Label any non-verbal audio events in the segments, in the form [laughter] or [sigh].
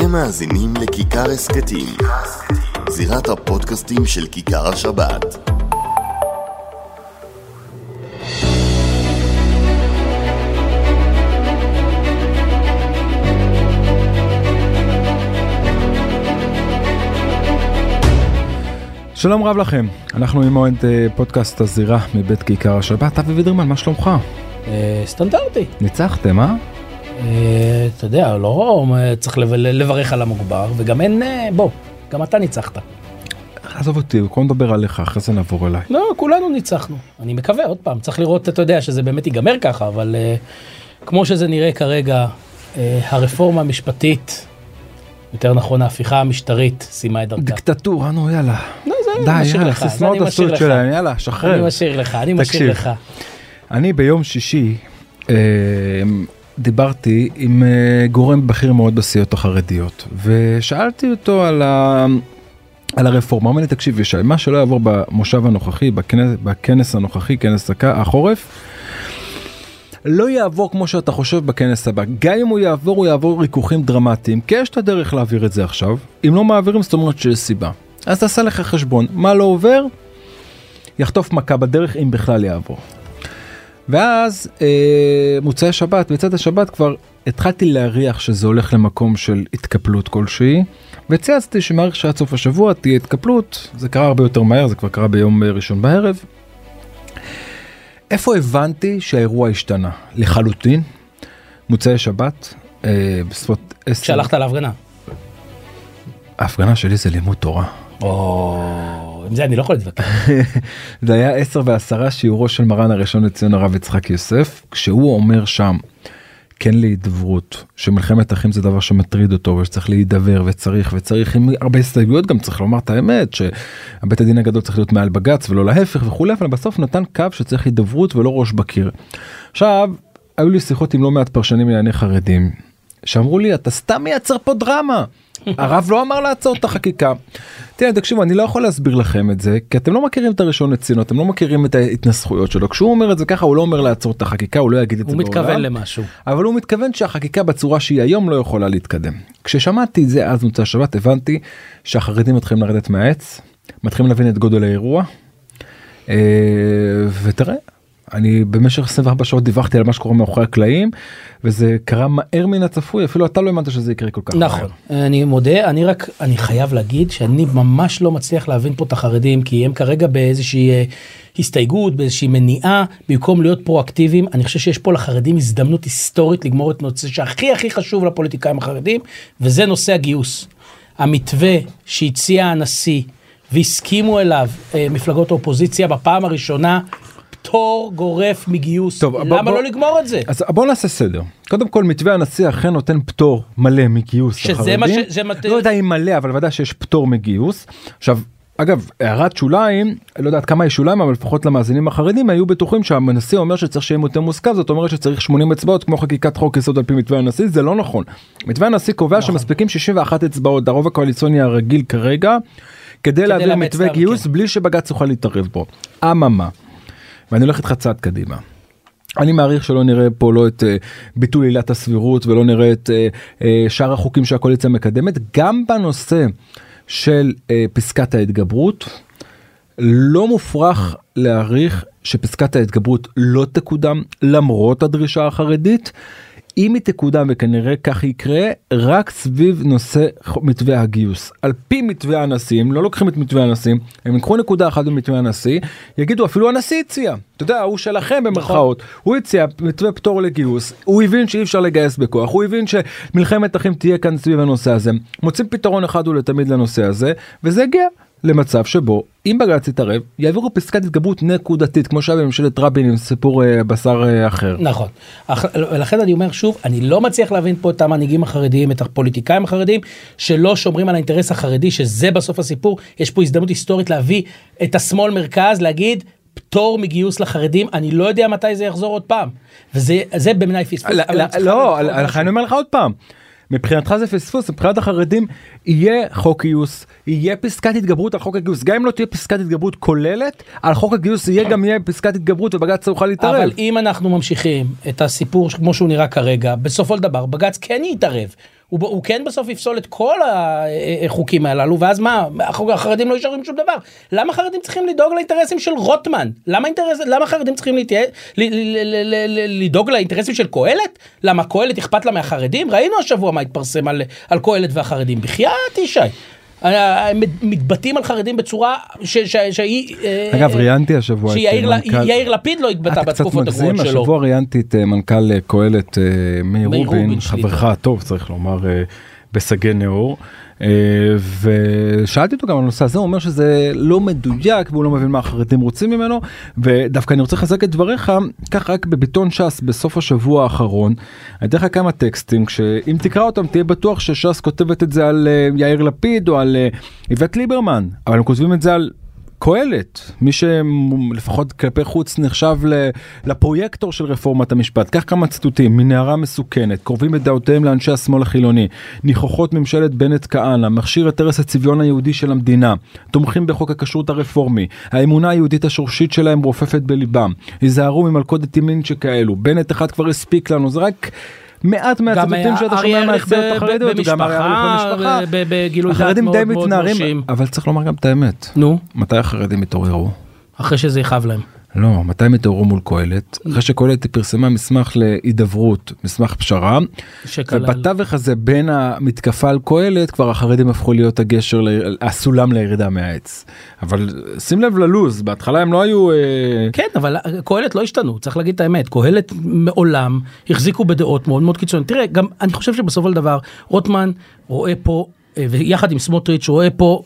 אתם מאזינים לכיכר הסכתים, זירת הפודקאסטים של כיכר השבת. שלום רב לכם, אנחנו עם מועד אה, פודקאסט הזירה מבית כיכר השבת, אבי וידרמן, מה שלומך? אה, סטנדרטי. ניצחתם, אה? אה, אתה יודע, לא צריך לב- לברך על המוגבר, וגם אין, אה, בוא, גם אתה ניצחת. עזוב אותי, קודם נדבר עליך, אחרי זה נעבור אליי. לא, כולנו ניצחנו. אני מקווה, עוד פעם, צריך לראות, אתה יודע, שזה באמת ייגמר ככה, אבל אה, כמו שזה נראה כרגע, אה, הרפורמה המשפטית, יותר נכון, ההפיכה המשטרית, סיימה את דרכה. דיקטטורה, נו יאללה. לא, זה די, אני יאללה, סיסמאות אני לך. שלהם, יאללה, אני שחרר. משאיר לך, אני. משאיר לך. אני ביום שישי דיברתי עם אה, גורם בכיר מאוד בסיעות החרדיות, ושאלתי אותו על, ה... על הרפורמה, הוא אומר לי, תקשיב ישי, מה שלא יעבור במושב הנוכחי, בכנס, בכנס הנוכחי, כנס החורף, לא יעבור כמו שאתה חושב בכנס הבא. גם אם הוא יעבור, הוא יעבור ריכוכים דרמטיים, כי יש את הדרך להעביר את זה עכשיו. אם לא מעבירים, זאת אומרת שיש סיבה. אז תעשה לך חשבון, מה לא עובר, יחטוף מכה בדרך, אם בכלל יעבור. ואז אה, מוצאי שבת, בצד השבת כבר התחלתי להריח שזה הולך למקום של התקפלות כלשהי, וצייצתי שמעריך שעד סוף השבוע תהיה התקפלות, זה קרה הרבה יותר מהר, זה כבר קרה ביום אה, ראשון בערב. איפה הבנתי שהאירוע השתנה? לחלוטין, מוצאי שבת, אה, בסביבות עשר, כשהלכת להפגנה. ההפגנה שלי זה לימוד תורה. או, עם זה אני לא יכול להתווכח. [laughs] זה היה 10 ועשרה שיעורו של מרן הראשון לציון הרב יצחק יוסף, כשהוא אומר שם כן להידברות, שמלחמת אחים זה דבר שמטריד אותו ושצריך להידבר וצריך וצריך עם הרבה הסתייגויות גם צריך לומר את האמת שבית הדין הגדול צריך להיות מעל בג"ץ ולא להפך וכולי אבל בסוף נתן קו שצריך הידברות ולא ראש בקיר. עכשיו היו לי שיחות עם לא מעט פרשנים לענייני חרדים שאמרו לי אתה סתם מייצר פה דרמה. הרב לא אמר לעצור את החקיקה. תראה תקשיבו אני לא יכול להסביר לכם את זה כי אתם לא מכירים את הראשון לציון אתם לא מכירים את ההתנסחויות שלו כשהוא אומר את זה ככה הוא לא אומר לעצור את החקיקה הוא לא יגיד את זה הוא מתכוון בעולם. למשהו. אבל הוא מתכוון שהחקיקה בצורה שהיא היום לא יכולה להתקדם. כששמעתי את זה אז מוצא שבת הבנתי שהחרדים מתחילים לרדת מהעץ מתחילים להבין את גודל האירוע. אה, ותראה אני במשך 24 שעות דיווחתי על מה שקורה מאחורי הקלעים וזה קרה מהר מן הצפוי אפילו אתה לא האמנת שזה יקרה כל כך נכון, מהר. אני מודה, אני רק, אני חייב להגיד שאני ממש לא מצליח להבין פה את החרדים, כי הם כרגע באיזושהי אה, הסתייגות, באיזושהי מניעה, במקום להיות פרואקטיביים, אני חושב שיש פה לחרדים הזדמנות היסטורית לגמור את נושא שהכי הכי חשוב לפוליטיקאים החרדים, וזה נושא הגיוס. המתווה שהציע הנשיא והסכימו אליו אה, מפלגות האופוזיציה בפעם הראשונה, פטור גורף מגיוס. טוב, למה בוא- לא לגמור את זה? אז בוא נעשה סדר קודם כל מתווה הנשיא אכן נותן פטור מלא מגיוס שזה. מה ש- זה מת- לא יודע אם מלא אבל ודאי שיש פטור מגיוס עכשיו. אגב הערת שוליים לא יודעת כמה יש שוליים אבל לפחות למאזינים החרדים היו בטוחים שהנשיא אומר שצריך שיהיה יותר מוסכם זאת אומרת שצריך 80 אצבעות כמו חקיקת חוק יסוד על פי מתווה הנשיא זה לא נכון. מתווה הנשיא קובע נכון. שמספיקים 61 אצבעות הרוב הקואליציוני הרגיל כרגע כדי להעביר לאמץ מתווה גיוס כן. בלי שבג"ץ יוכל להתערב בו. אממה. ואני הולך איתך צעד קדימה. אני מעריך שלא נראה פה לא את uh, ביטול עילת הסבירות ולא נראה את uh, uh, שאר החוקים שהקואליציה מקדמת גם בנושא של פסקת ההתגברות לא מופרך להעריך שפסקת ההתגברות לא תקודם למרות הדרישה החרדית. אם היא תקודם וכנראה כך יקרה רק סביב נושא מתווה הגיוס. על פי מתווה הנשיא הם לא לוקחים את מתווה הנשיא הם ייקחו נקודה אחת במתווה הנשיא יגידו אפילו הנשיא הציע. אתה יודע הוא שלכם במרכאות הוא הציע מתווה פטור לגיוס. הוא הבין שאי אפשר לגייס בכוח. הוא הבין שמלחמת אחים תהיה כאן סביב הנושא הזה. מוצאים פתרון אחד ולתמיד לנושא הזה וזה הגיע למצב שבו אם בג"ץ יתערב יעבירו פסקת התגברות נקודתית כמו שהיה בממשלת רבין עם סיפור אה, בשר אה, אחר. נכון. אך- ולכן אני אומר שוב, אני לא מצליח להבין פה את המנהיגים החרדיים, את הפוליטיקאים החרדיים, שלא שומרים על האינטרס החרדי, שזה בסוף הסיפור. יש פה הזדמנות היסטורית להביא את השמאל מרכז, להגיד, פטור מגיוס לחרדים, אני לא יודע מתי זה יחזור עוד פעם. וזה זה בעיניי פספוס. לא, צריכה לא, לכן אני אומר לך עוד פעם. מבחינתך זה פספוס, מבחינת החרדים יהיה חוק גיוס, יהיה פסקת התגברות על חוק הגיוס, גם אם לא תהיה פסקת התגברות כוללת, על חוק הגיוס יהיה גם יהיה פסקת התגברות ובג"ץ יוכל להתערב. אבל אם אנחנו ממשיכים את הסיפור כמו שהוא נראה כרגע, בסופו של דבר בג"ץ כן יתערב. הוא, הוא כן בסוף יפסול את כל החוקים הללו ואז מה? החרדים לא יישארו עם שום דבר. למה חרדים צריכים לדאוג לאינטרסים של רוטמן? למה אינטרס למה חרדים צריכים להתיה, ל, ל, ל, ל, לדאוג לאינטרסים של קהלת? למה קהלת אכפת לה מהחרדים? ראינו השבוע מה התפרסם על, על קהלת והחרדים. בחייאת ישי. הם מתבטאים על חרדים בצורה שהיא אה, אגב ראיינתי השבוע שיאיר לפיד לא התבטא בתקופות הגרועות שלו. השבוע ראיינתי את אה, מנכ"ל קהלת מאיר רובין חברך הטוב צריך לומר בסגי נאור. אה, ושאלתי אותו גם על הנושא הזה הוא אומר שזה לא מדויק והוא לא מבין מה החרדים רוצים ממנו ודווקא אני רוצה לחזק את דבריך כך רק בביטון ש"ס בסוף השבוע האחרון. אני אתן לך כמה טקסטים כשאם תקרא אותם תהיה בטוח שש"ס כותבת את זה על אה, יאיר לפיד או על אה, איווט ליברמן אבל הם כותבים את זה על קהלת, מי שלפחות כלפי חוץ נחשב לפרויקטור של רפורמת המשפט. קח כמה ציטוטים, מנערה מסוכנת, קרובים את דעותיהם לאנשי השמאל החילוני, ניחוחות ממשלת בנט כהנא, מכשיר את הרס הצביון היהודי של המדינה, תומכים בחוק הכשרות הרפורמי, האמונה היהודית השורשית שלהם רופפת בליבם, היזהרו ממלכודת ימין שכאלו, בנט אחד כבר הספיק לנו, זה רק... מעט מהציטוטים שאתה שומע מהסיעות החרדיות, גם במשפחה, בגילוי דעת מאוד מאוד מרשים. אבל צריך לומר גם את האמת. נו. מתי החרדים התעוררו? אחרי שזה יכאב להם. לא, מתי הם התעוררו מול קהלת? אחרי שקהלת פרסמה מסמך להידברות, מסמך פשרה, ובתווך הזה בין המתקפה על קהלת כבר החרדים הפכו להיות הגשר, הסולם לירידה מהעץ. אבל שים לב ללוז, בהתחלה הם לא היו... אה, כן, אבל קהלת לא השתנו, צריך להגיד את האמת. קהלת מעולם החזיקו בדעות מאוד מאוד קיצוניות. תראה, גם אני חושב שבסופו של דבר רוטמן רואה פה ויחד עם סמוטריץ' רואה פה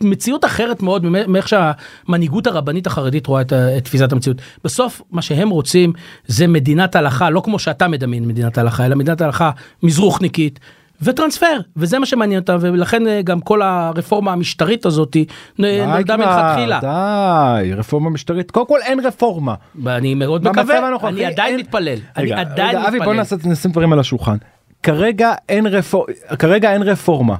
מציאות אחרת מאוד מאיך שהמנהיגות הרבנית החרדית רואה את, את תפיסת המציאות. בסוף מה שהם רוצים זה מדינת הלכה, לא כמו שאתה מדמיין מדינת הלכה, אלא מדינת הלכה מזרוחניקית. וטרנספר וזה מה שמעניין אותה ולכן אה, גם כל הרפורמה המשטרית הזאת נולדה מלכתחילה. די רפורמה משטרית קודם כל אין רפורמה. אני מאוד מקווה אני עדיין מתפלל. אני עדיין מתפלל. אבי בוא נשים דברים על השולחן. כרגע אין רפורמה כרגע אין רפורמה.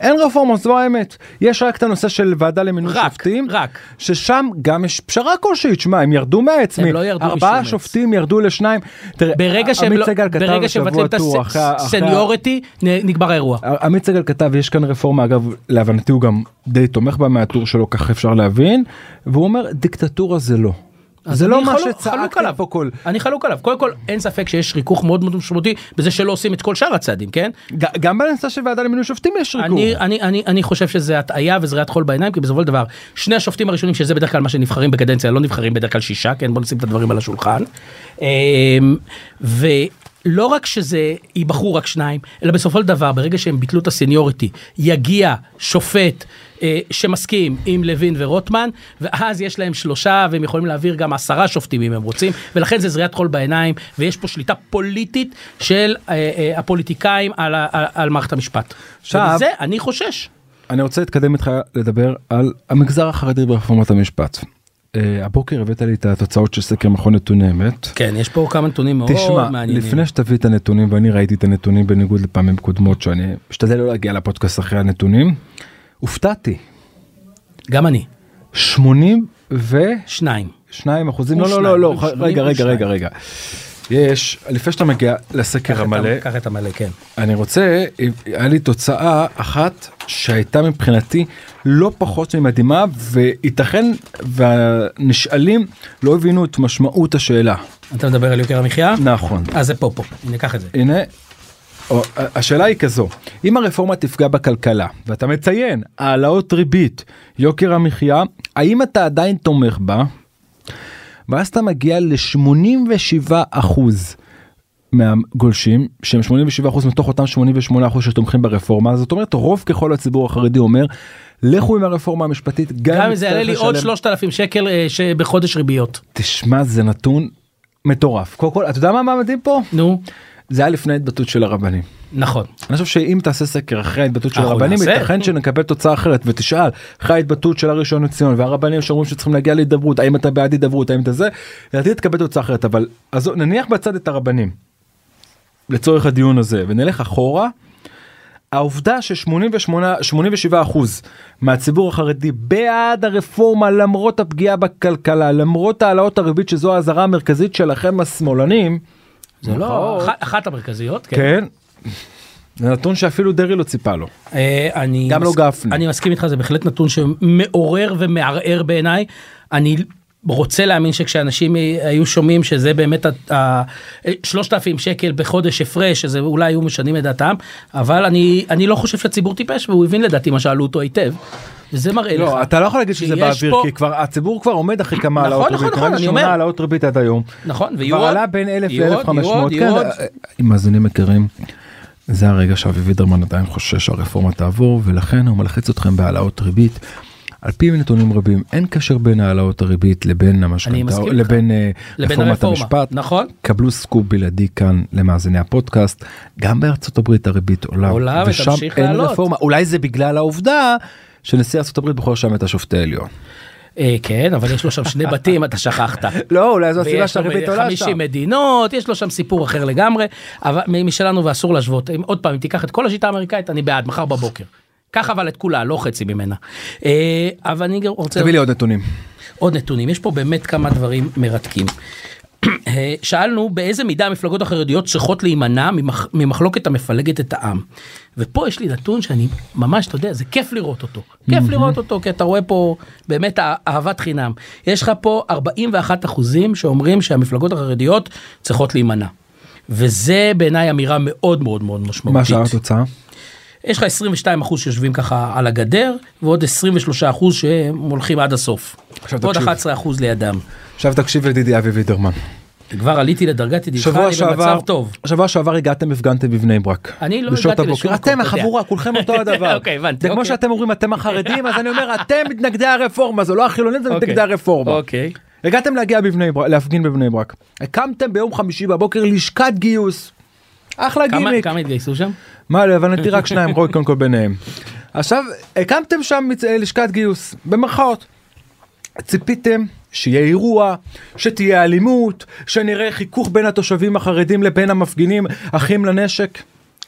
אין רפורמה זו האמת יש רק את הנושא של ועדה למינוי רק, שופטים רק ששם גם יש פשרה כלשהי תשמע הם ירדו מהעץ הם לא ירדו ארבעה שופטים ירדו לשניים. תראה, ברגע שהם לא, ברגע שמבטלים את הסניוריטי נגמר האירוע. עמית סגל כתב יש כאן רפורמה אגב להבנתי הוא גם די תומך בה מהטור שלו כך אפשר להבין והוא אומר דיקטטורה זה לא. זה לא מה שצעקת פה כל אני חלוק עליו. קודם כל אין ספק שיש ריכוך מאוד מאוד משמעותי בזה שלא עושים את כל שאר הצעדים כן? גם בנושא של ועדה למינוי שופטים יש ריכוך. אני אני אני אני חושב שזה הטעיה וזריעת חול בעיניים כי בסופו של דבר שני השופטים הראשונים שזה בדרך כלל מה שנבחרים בקדנציה לא נבחרים בדרך כלל שישה כן? בוא נשים את הדברים על השולחן. אמ, ולא רק שזה ייבחרו רק שניים אלא בסופו של דבר ברגע שהם ביטלו את הסניוריטי יגיע שופט אה, שמסכים עם לוין ורוטמן, ואז יש להם שלושה והם יכולים להעביר גם עשרה שופטים אם הם רוצים, ולכן זה זריית חול בעיניים, ויש פה שליטה פוליטית של אה, אה, הפוליטיקאים על, על, על מערכת המשפט. עכשיו, וזה אני חושש. אני רוצה להתקדם איתך לדבר על המגזר החרדי ברפורמת המשפט. Uh, הבוקר הבאת לי את התוצאות של סקר מכון נתוני אמת. כן, יש פה כמה נתונים מאוד תשמע, מעניינים. תשמע, לפני שתביא את הנתונים, ואני ראיתי את הנתונים בניגוד לפעמים קודמות, שאני משתדל לא להגיע לפודקאסט אחרי הנתונים, הופתעתי. גם אני. 80 ו... שניים. שניים אחוזים? לא, לא, לא, לא, רגע, רגע, רגע, רגע. יש, לפני שאתה מגיע לסקר המלא, קח את המלא, כן. אני רוצה, היה לי תוצאה אחת שהייתה מבחינתי לא פחות ממדהימה, וייתכן והנשאלים לא הבינו את משמעות השאלה. אתה מדבר על יוקר המחיה? נכון. אז זה פה, פה, הנה קח את זה. הנה, או, השאלה היא כזו אם הרפורמה תפגע בכלכלה ואתה מציין העלאות ריבית יוקר המחיה האם אתה עדיין תומך בה. ואז אתה מגיע ל-87 אחוז מהגולשים שהם 87 אחוז מתוך אותם 88 אחוז שתומכים ברפורמה. זאת אומרת רוב ככל הציבור החרדי אומר לכו עם הרפורמה המשפטית גם אם זה יעלה לי עוד 3,000 שקל אה, בחודש ריביות. תשמע זה נתון מטורף. קודם כל אתה יודע מה מדהים פה? נו זה היה לפני ההתבטאות של הרבנים. נכון. אני חושב שאם תעשה סקר אחרי ההתבטאות של הרבנים ייתכן שנקבל תוצאה אחרת ותשאל אחרי ההתבטאות של הראשון לציון והרבנים שאומרים שצריכים להגיע להידברות האם אתה בעד הידברות האם אתה זה. לדעתי תקבל תוצאה אחרת אבל אז נניח בצד את הרבנים. לצורך הדיון הזה ונלך אחורה. העובדה ש-87 אחוז מהציבור החרדי בעד הרפורמה למרות הפגיעה בכלכלה למרות העלאות הריבית שזו האזהרה המרכזית שלכם השמאלנים. זה לא אחת המרכזיות כן. זה נתון שאפילו דרעי לא ציפה לו. אה, אני גם לא גפני. אני מסכים איתך זה בהחלט נתון שמעורר ומערער בעיניי. אני רוצה להאמין שכשאנשים היו שומעים שזה באמת ה- ה- 3,000 שקל בחודש הפרש שזה אולי היו משנים את דעתם אבל אני אני לא חושב שהציבור טיפש והוא הבין לדעתי מה שאלו אותו היטב. וזה מראה לך. לא, אתה לא יכול להגיד שזה באוויר, פה- כי כבר הציבור כבר עומד אחרי כמה נכון, העלאות נכון, ריבית. נכון, נראה לי אני שמונה אומר. העלאות ריבית עד היום. נכון ויהיו כבר עוד. עלה בין 1,000 יהיו עוד, יהיו ל-1,500. עוד, כן, יהיו עוד. אם מאזינים יקרים, זה הרגע שאבי וידרמן עדיין חושש שהרפורמה תעבור, ולכן הוא מלחיץ אתכם בהעלאות ריבית. על פי נתונים רבים אין קשר בין העלאות הריבית לבין איתך. לבין אה, לבין רפורמת. המשפט. נכון. קבלו סקופ בלעדי כאן למאזיני הפודקאסט גם בארצות הברית הריבית עולה, עולה ושם אין לעלות. רפורמה אולי זה בגלל העובדה שנשיא ארצות הברית בוחר שם את השופטי העליון. אה, כן אבל יש לו שם שני בתים אתה שכחת. [laughs] לא אולי זו הסיבה שהריבית עולה 50 שם. מדינות יש לו שם סיפור אחר לגמרי אבל משלנו ואסור להשוות עוד פעם אם תיקח את כל השיטה האמריקאית אני בעד מחר בבוקר. קח אבל את כולה לא חצי ממנה. אה, אבל אני רוצה תביא לי עוד נתונים. עוד נתונים יש פה באמת כמה דברים מרתקים. אה, שאלנו באיזה מידה המפלגות החרדיות צריכות להימנע ממח, ממחלוקת המפלגת את העם. ופה יש לי נתון שאני ממש אתה יודע זה כיף לראות אותו כיף לראות אותו כי אתה רואה פה באמת אה- אהבת חינם יש לך פה 41 אחוזים שאומרים שהמפלגות החרדיות צריכות להימנע. וזה בעיניי אמירה מאוד מאוד מאוד משמעותית. מה שאר התוצאה? יש לך 22 אחוז שיושבים ככה על הגדר ועוד 23 אחוז שהם הולכים עד הסוף. עכשיו ועוד תקשיב. 11 אחוז לידם. עכשיו תקשיב ידידי אבי וידרמן. כבר עליתי לדרגת ידידך, אני שעבר, במצב טוב. שבוע שעבר הגעתם הפגנתם בבני ברק. אני לא הגעתי. לשום מקום, אתם. החבורה כולכם אותו [laughs] הדבר. אוקיי, הבנתי, זה כמו אוקיי. שאתם אומרים אתם החרדים אז אני אומר אתם [laughs] מתנגדי הרפורמה זה לא החילונים זה אוקיי. מתנגדי הרפורמה. אוקיי. הגעתם להגיע בבני ברק להפגין בבני ברק. הקמתם ביום חמישי בבוקר לשכת גיוס. אחלה כמה- גימיק. כמה התגייסו שם? מה להבנתי רק שניים רוי קודם כל ביניהם. עכשיו הקמתם שם לשכת גיוס במרכאות. ציפיתם שיהיה אירוע, שתהיה אלימות, שנראה חיכוך בין התושבים החרדים לבין המפגינים אחים לנשק.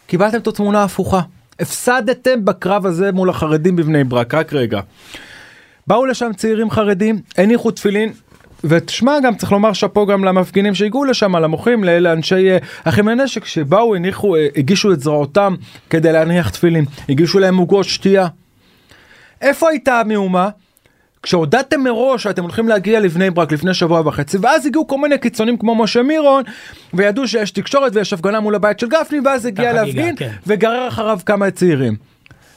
קיבלתם את התמונה ההפוכה. הפסדתם בקרב הזה מול החרדים בבני ברק, רק רגע. באו לשם צעירים חרדים, הניחו תפילין, ותשמע גם צריך לומר שאפו גם למפגינים שהגיעו לשם, למוחים, ל- לאנשי אה, אחים לנשק שבאו, הניחו, אה, הגישו את זרועותם כדי להניח תפילין, הגישו להם עוגות שתייה. איפה הייתה המהומה? כשהודעתם מראש שאתם הולכים להגיע לבני ברק לפני שבוע וחצי ואז הגיעו כל מיני קיצונים כמו משה מירון וידעו שיש תקשורת ויש הפגנה מול הבית של גפני ואז הגיע להפגין כן. וגרר אחריו כמה צעירים.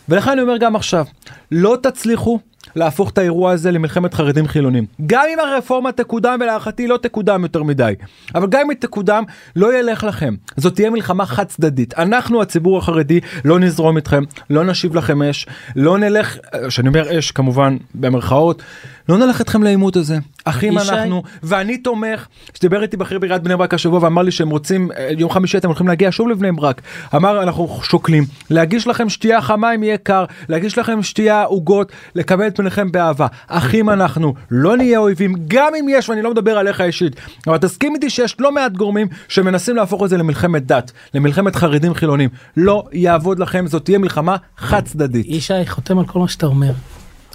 ולכן אני אומר גם עכשיו לא תצליחו להפוך את האירוע הזה למלחמת חרדים חילונים. גם אם הרפורמה תקודם ולהערכתי לא תקודם יותר מדי אבל גם אם היא תקודם לא ילך לכם. זאת תהיה מלחמה חד צדדית אנחנו הציבור החרדי לא נזרום איתכם לא נשיב לכם אש לא נלך שאני אומר אש כמובן במרכאות לא נלך איתכם לעימות הזה. אחים ישי? אנחנו ואני תומך. שדיבר איתי בכיר בעיריית בני ברק השבוע ואמר לי שהם רוצים אה, יום חמישי אתם הולכים להגיע שוב לבני ברק. אמר אנחנו שוקלים להגיש לכם שתייה חמה אם יהיה קר להגיש לכם שתייה עוגות לקבל את פניכם באהבה. אחים אנחנו לא נהיה אויבים גם אם יש ואני לא מדבר עליך אישית אבל תסכים איתי שיש לא מעט גורמים שמנסים להפוך את זה למלחמת דת למלחמת חרדים חילונים. לא יעבוד לכם זאת תהיה מלחמה חד צדדית. ישי חותם על כל מה שאתה אומר.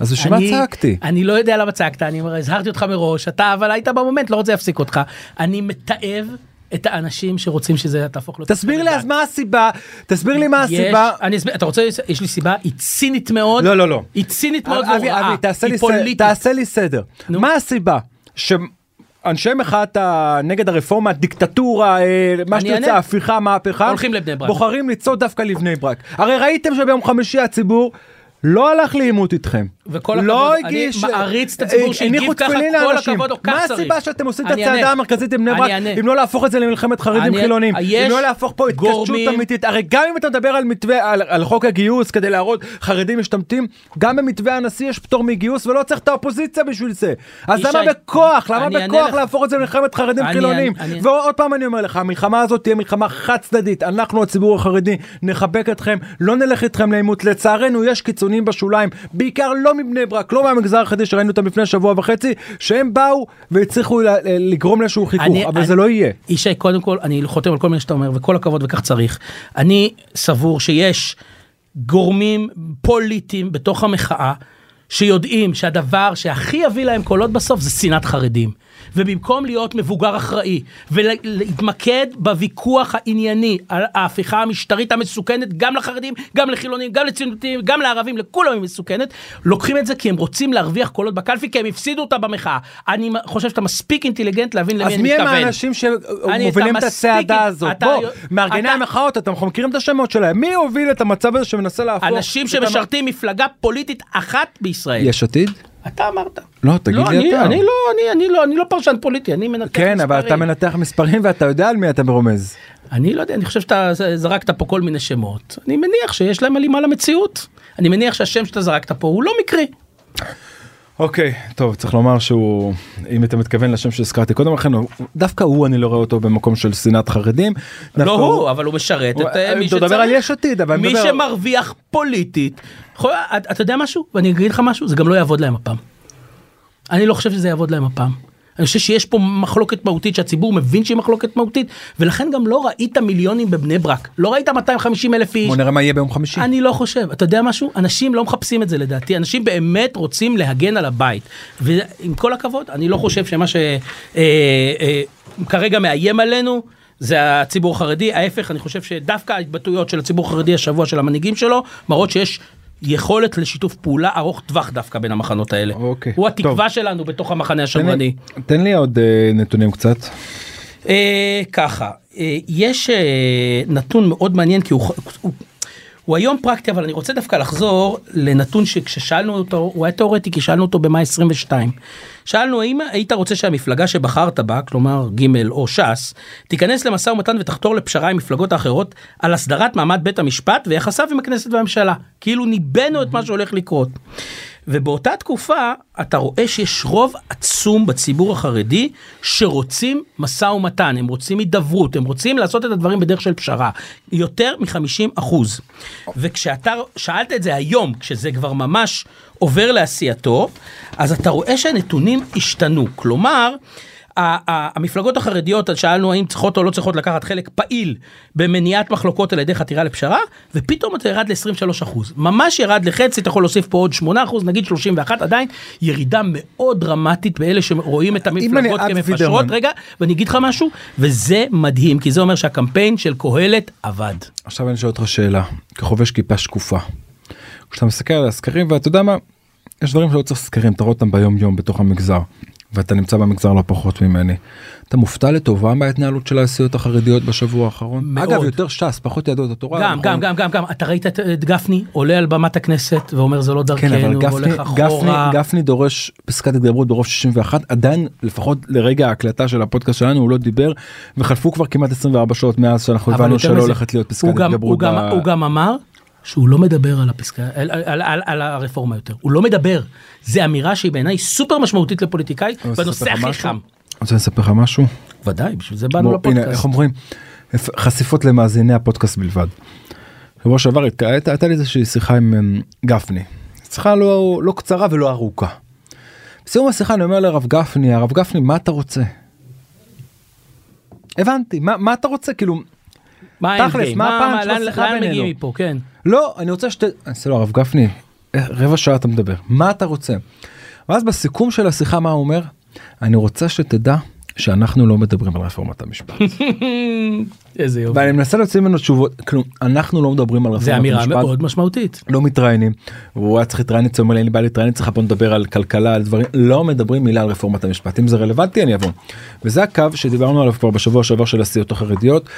אז בשביל מה צעקתי אני לא יודע למה צעקת, אני הזהרתי אותך מראש, אתה אבל היית במומנט, לא רוצה להפסיק אותך. אני מתעב את האנשים שרוצים שזה תהפוך להיות... תסביר לי אז מה הסיבה תסביר לי מה הסיבה אני אסביר, אתה רוצה, יש לי סיבה, היא צינית מאוד. לא, לא, לא. היא צינית מאוד והוראה, היא פוליטית. תעשה לי סדר. מה הסיבה שאנשי מחאת. נגד הרפורמה, דיקטטורה, אה, מה שתרצה. הפיכה, מהפכה, הולכים לבני ברק. בוחרים לצעוד דווקא לבני ברק. הרי ראיתם שביום חמישי הציבור לא הלך לעימות איתכם. וכל לא הכבוד, אני הגיש, מעריץ את הציבור אה, שהגיב ככה, כל. הכבוד, או כך מה צריך. הסיבה שאתם עושים את הצעדה. המרכזית לבני אני ברק. אם לא להפוך את זה למלחמת חרדים חילונים, יש אם לא להפוך פה התקשרות אמיתית, הרי גם אם אתה מדבר על מתווה, על, על חוק הגיוס כדי להראות חרדים משתמטים, גם במתווה הנשיא יש פטור מגיוס ולא צריך את האופוזיציה בשביל זה. אז למה בכוח, למה בכוח. להפוך את זה למלחמת חרדים חילונים? ועוד פעם אני אומר לך, המלחמה הזאת תהיה מלחמה חד צדדית, אנחנו הציבור החרדי נחבק אתכם, לא נלך איתכם לעימות, לצערנו יש קיצונים בשוליים, בעיקר לא מבני ברק, לא מהמגזר החרדי שראינו אותם לפני שבוע וחצי, שהם באו והצליחו לגרום לאיזשהו חיכוך, אני- אבל אני- זה לא יהיה. ישי, קודם כל, אני חותם על כל מיני שאתה אומר, וכל הכבוד וכך צריך. אני סבור שיש גורמים פוליטיים בתוך המחאה, שיודעים שהדבר שהכי יביא להם קולות בסוף זה שנאת חרדים. ובמקום להיות מבוגר אחראי ולהתמקד בוויכוח הענייני על ההפיכה המשטרית המסוכנת גם לחרדים, גם לחילונים, גם לציונותיים, גם לערבים, לכולם היא מסוכנת, לוקחים את זה כי הם רוצים להרוויח קולות בקלפי כי הם הפסידו אותה במחאה. אני חושב שאתה מספיק אינטליגנט להבין למי אז אני מי מתכוון. הם האנשים שמובילים את הצעדה הזאת? אתה- בוא, מארגני אתה- המחאות, אתם מכירים את השמות שלהם. מי הוביל את המצב הזה שמנסה להפוך? אנשים שמשרתים מפלגה פוליטית אחת בישראל. יש עתיד? אתה אמרת. לא, תגיד לא, לי אני, אתה. אני לא, אני, אני לא, אני לא פרשן פוליטי, אני מנתח כן, אבל מספרים. אתה מנתח מספרים ואתה יודע על מי אתה מרומז. אני לא יודע, אני חושב שאתה זרקת פה כל מיני שמות. אני מניח שיש להם הלימה למציאות. אני מניח שהשם שאתה זרקת פה הוא לא מקרי. אוקיי, טוב, צריך לומר שהוא, אם אתה מתכוון לשם שהזכרתי קודם לכן, הוא- דווקא הוא, אני לא רואה אותו במקום של שנאת חרדים. לא הוא, אבל הוא משרת הוא- את אה, מי אתה מדבר על שצריך. יש עתיד, אבל מי מדבר- שמרוויח פוליטית. אתה יודע משהו? ואני אגיד לך משהו, זה גם לא יעבוד להם הפעם. אני לא חושב שזה יעבוד להם הפעם. אני חושב שיש פה מחלוקת מהותית שהציבור מבין שהיא מחלוקת מהותית ולכן גם לא ראית מיליונים בבני ברק. לא ראית 250 אלף איש. בוא נראה מה יהיה ביום חמישי. אני לא חושב. אתה יודע משהו? אנשים לא מחפשים את זה לדעתי. אנשים באמת רוצים להגן על הבית. ועם כל הכבוד אני לא חושב שמה שכרגע מאיים עלינו. זה הציבור החרדי. ההפך אני חושב שדווקא ההתבטאויות של הציבור החרדי השבוע של המנהיגים שלו מראות שיש יכולת לשיתוף פעולה ארוך טווח דווקא בין המחנות האלה. אוקיי, הוא טוב. התקווה שלנו בתוך המחנה תן השמרני. תן לי עוד אה, נתונים קצת. אה, ככה, אה, יש אה, נתון מאוד מעניין כי הוא, הוא, הוא היום פרקטי אבל אני רוצה דווקא לחזור לנתון שכששאלנו אותו הוא היה תיאורטי כי שאלנו אותו במאי 22. שאלנו האם היית רוצה שהמפלגה שבחרת בה כלומר ג' או ש"ס תיכנס למשא ומתן ותחתור לפשרה עם מפלגות האחרות על הסדרת מעמד בית המשפט ויחסיו עם הכנסת והממשלה כאילו ניבאנו את מה שהולך לקרות. ובאותה תקופה אתה רואה שיש רוב עצום בציבור החרדי שרוצים משא ומתן, הם רוצים הידברות, הם רוצים לעשות את הדברים בדרך של פשרה, יותר מ-50 אחוז. וכשאתה שאלת את זה היום, כשזה כבר ממש עובר לעשייתו, אז אתה רואה שהנתונים השתנו, כלומר, המפלגות החרדיות שאלנו האם צריכות או לא צריכות לקחת חלק פעיל במניעת מחלוקות על ידי חתירה לפשרה ופתאום אתה ירד ל-23 אחוז ממש ירד לחצי אתה יכול להוסיף פה עוד 8 אחוז נגיד 31 עדיין ירידה מאוד דרמטית באלה שרואים את המפלגות כמפשרות. רגע ואני אגיד לך משהו וזה מדהים כי זה אומר שהקמפיין של קהלת עבד. עכשיו אני שואל אותך שאלה, כחובש כיפה שקופה. כשאתה מסתכל על הסקרים ואתה יודע מה, יש דברים שלא צריך סקרים, אתה רואה אותם ביום יום בתוך המגזר. ואתה נמצא במגזר לא פחות ממני. אתה מופתע לטובה מההתנהלות של הסיעות החרדיות בשבוע האחרון? מאוד. אגב, יותר ש"ס, פחות יהדות התורה. גם נכון? גם גם גם גם אתה ראית את- גפני עולה על במת הכנסת ואומר זה לא כן, אבל דרכנו גפני, גפני, אחורה. גפני דורש פסקת התגברות ברוב 61, עדיין לפחות לרגע ההקלטה של הפודקאסט שלנו הוא לא דיבר, וחלפו כבר כמעט 24 שעות מאז שאנחנו הבנו שלא מזה, הולכת להיות פסקת התגברות. הוא ב- הוא גם אמר שהוא לא מדבר על הפסקה, על, על, על, על הרפורמה יותר, הוא לא מדבר. זה אמירה שהיא בעיניי סופר משמעותית לפוליטיקאי בנושא הכי? חם. רוצה לספר לך משהו? ודאי, בשביל זה באנו בוא, הנה, איך לפודקאסט. אומרים? חשיפות למאזיני הפודקאסט בלבד. שבוע שעבר הייתה הייתה לי איזושהי שיחה עם אמ, גפני. שיחה לא, לא קצרה ולא ארוכה. בסיום השיחה אני אומר לרב גפני, הרב גפני, מה אתה רוצה? הבנתי, מה, מה אתה רוצה? כאילו, מה תכלס? מה לאן- בשיחה לאן בינינו? מגיעים מפה, כן. לא, אני רוצה שת... אני אעשה לו הרב גפני, רבע שעה אתה מדבר, מה אתה רוצה? ואז בסיכום של השיחה מה הוא אומר? אני רוצה שתדע שאנחנו לא מדברים על רפורמת המשפט. [laughs] איזה יופי. ואני מנסה להוציא ממנו תשובות, כלום, אנחנו לא מדברים על רפורמת זה אמירה המשפט. מאוד משמעותית. לא מתראיינים, הוא היה צריך להתראיין אצלו, אין לי בעיה להתראיין אצלך בוא נדבר על כלכלה על דברים, לא מדברים מילה על רפורמת המשפט, אם זה רלוונטי אני אבוא. וזה הקו שדיברנו עליו כבר בשבוע שעבר של הסיעות החרדיות.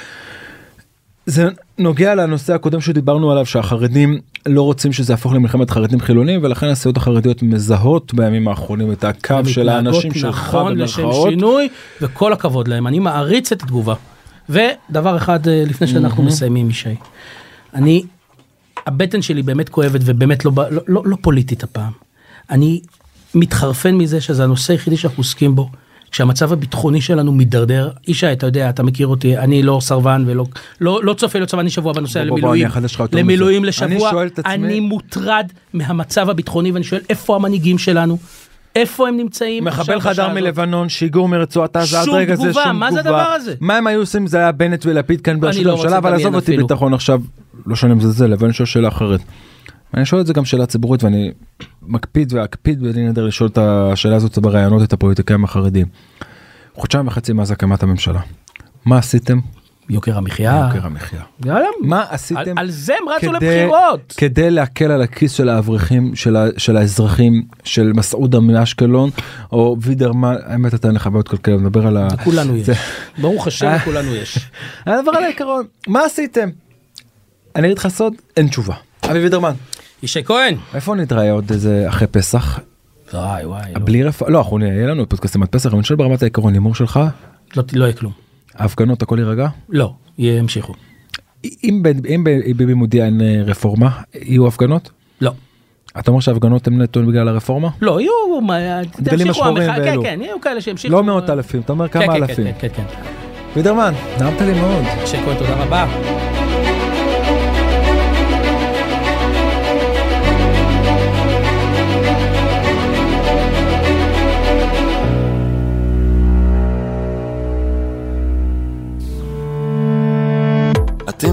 זה נוגע לנושא הקודם שדיברנו עליו שהחרדים לא רוצים שזה יהפוך למלחמת חרדים חילונים ולכן הסיעות החרדיות מזהות בימים האחרונים את הקו של האנשים שלך נכון לשם. שינוי וכל הכבוד להם אני מעריץ את התגובה. ודבר אחד אה, לפני שאנחנו מסיימים ישי. אני הבטן שלי באמת כואבת ובאמת לא, לא, לא, לא פוליטית הפעם. אני מתחרפן מזה שזה הנושא היחידי שאנחנו עוסקים בו. כשהמצב הביטחוני שלנו מידרדר, ישי אתה יודע אתה מכיר אותי אני לא סרבן ולא לא, לא צופה להיות סרבן שבוע בנושא בוא, בוא, בוא, למילואים, אני אחדש לך יותר למילואים. אני לשבוע, עצמי- אני מוטרד מהמצב הביטחוני ואני שואל איפה המנהיגים שלנו, איפה הם נמצאים מחבל חדר? מלבנון שיגור מרצועת עזה עד רגע זה תגובה, שום מה זה תגובה. הדבר הזה? מה הם היו עושים אם זה היה בנט ולפיד כאן לא רוצה הממשלה אבל לדמיין עזוב אותי. ביטחון עכשיו לא שאני מזלזל אבל אני שואל שאלה אחרת. אני שואל את זה גם שאלה ציבורית ואני מקפיד ואקפיד בלי נדר לשאול את השאלה הזאת בראיונות את הפוליטיקאים החרדים. חודשיים וחצי מאז הקמת הממשלה. מה עשיתם? יוקר המחיה. יוקר המחיה. יאללה. מה על, עשיתם על זה הם רצו כדי- לבחירות. כדי להקל על הכיס של האברכים של, ה, של האזרחים של מסעודה מאשקלון או וידרמן האמת אתה אין לך בעיות כלכליות מדבר על ה... לכולנו יש. ברוך השם אה. לכולנו יש. הדבר על העיקרון מה עשיתם? אני אגיד לך סוד אין תשובה. אבי וידרמן ישי כהן. איפה נתראה עוד איזה אחרי פסח וואי וואי. לא. בלי רפואה לא אנחנו יהיה לנו פודקאסטים עד פסח אבל אני שואל ברמת העיקרון הימור שלך לא, לא יהיה כלום. ההפגנות הכל יירגע לא, ימשיכו. אם ביבי מודיע אין אה, רפורמה יהיו הפגנות לא. אתה אומר שההפגנות הן נטו בגלל הרפורמה לא, יהיו, דגלים השחורים כן, ואלו. כן, יהיו כאלה שימשיכו. לא מאות אלפים אתה אומר כן, כמה כן, אלפים כן, כן, כן. וידרמן נעמת לי מאוד. כהן, תודה רבה.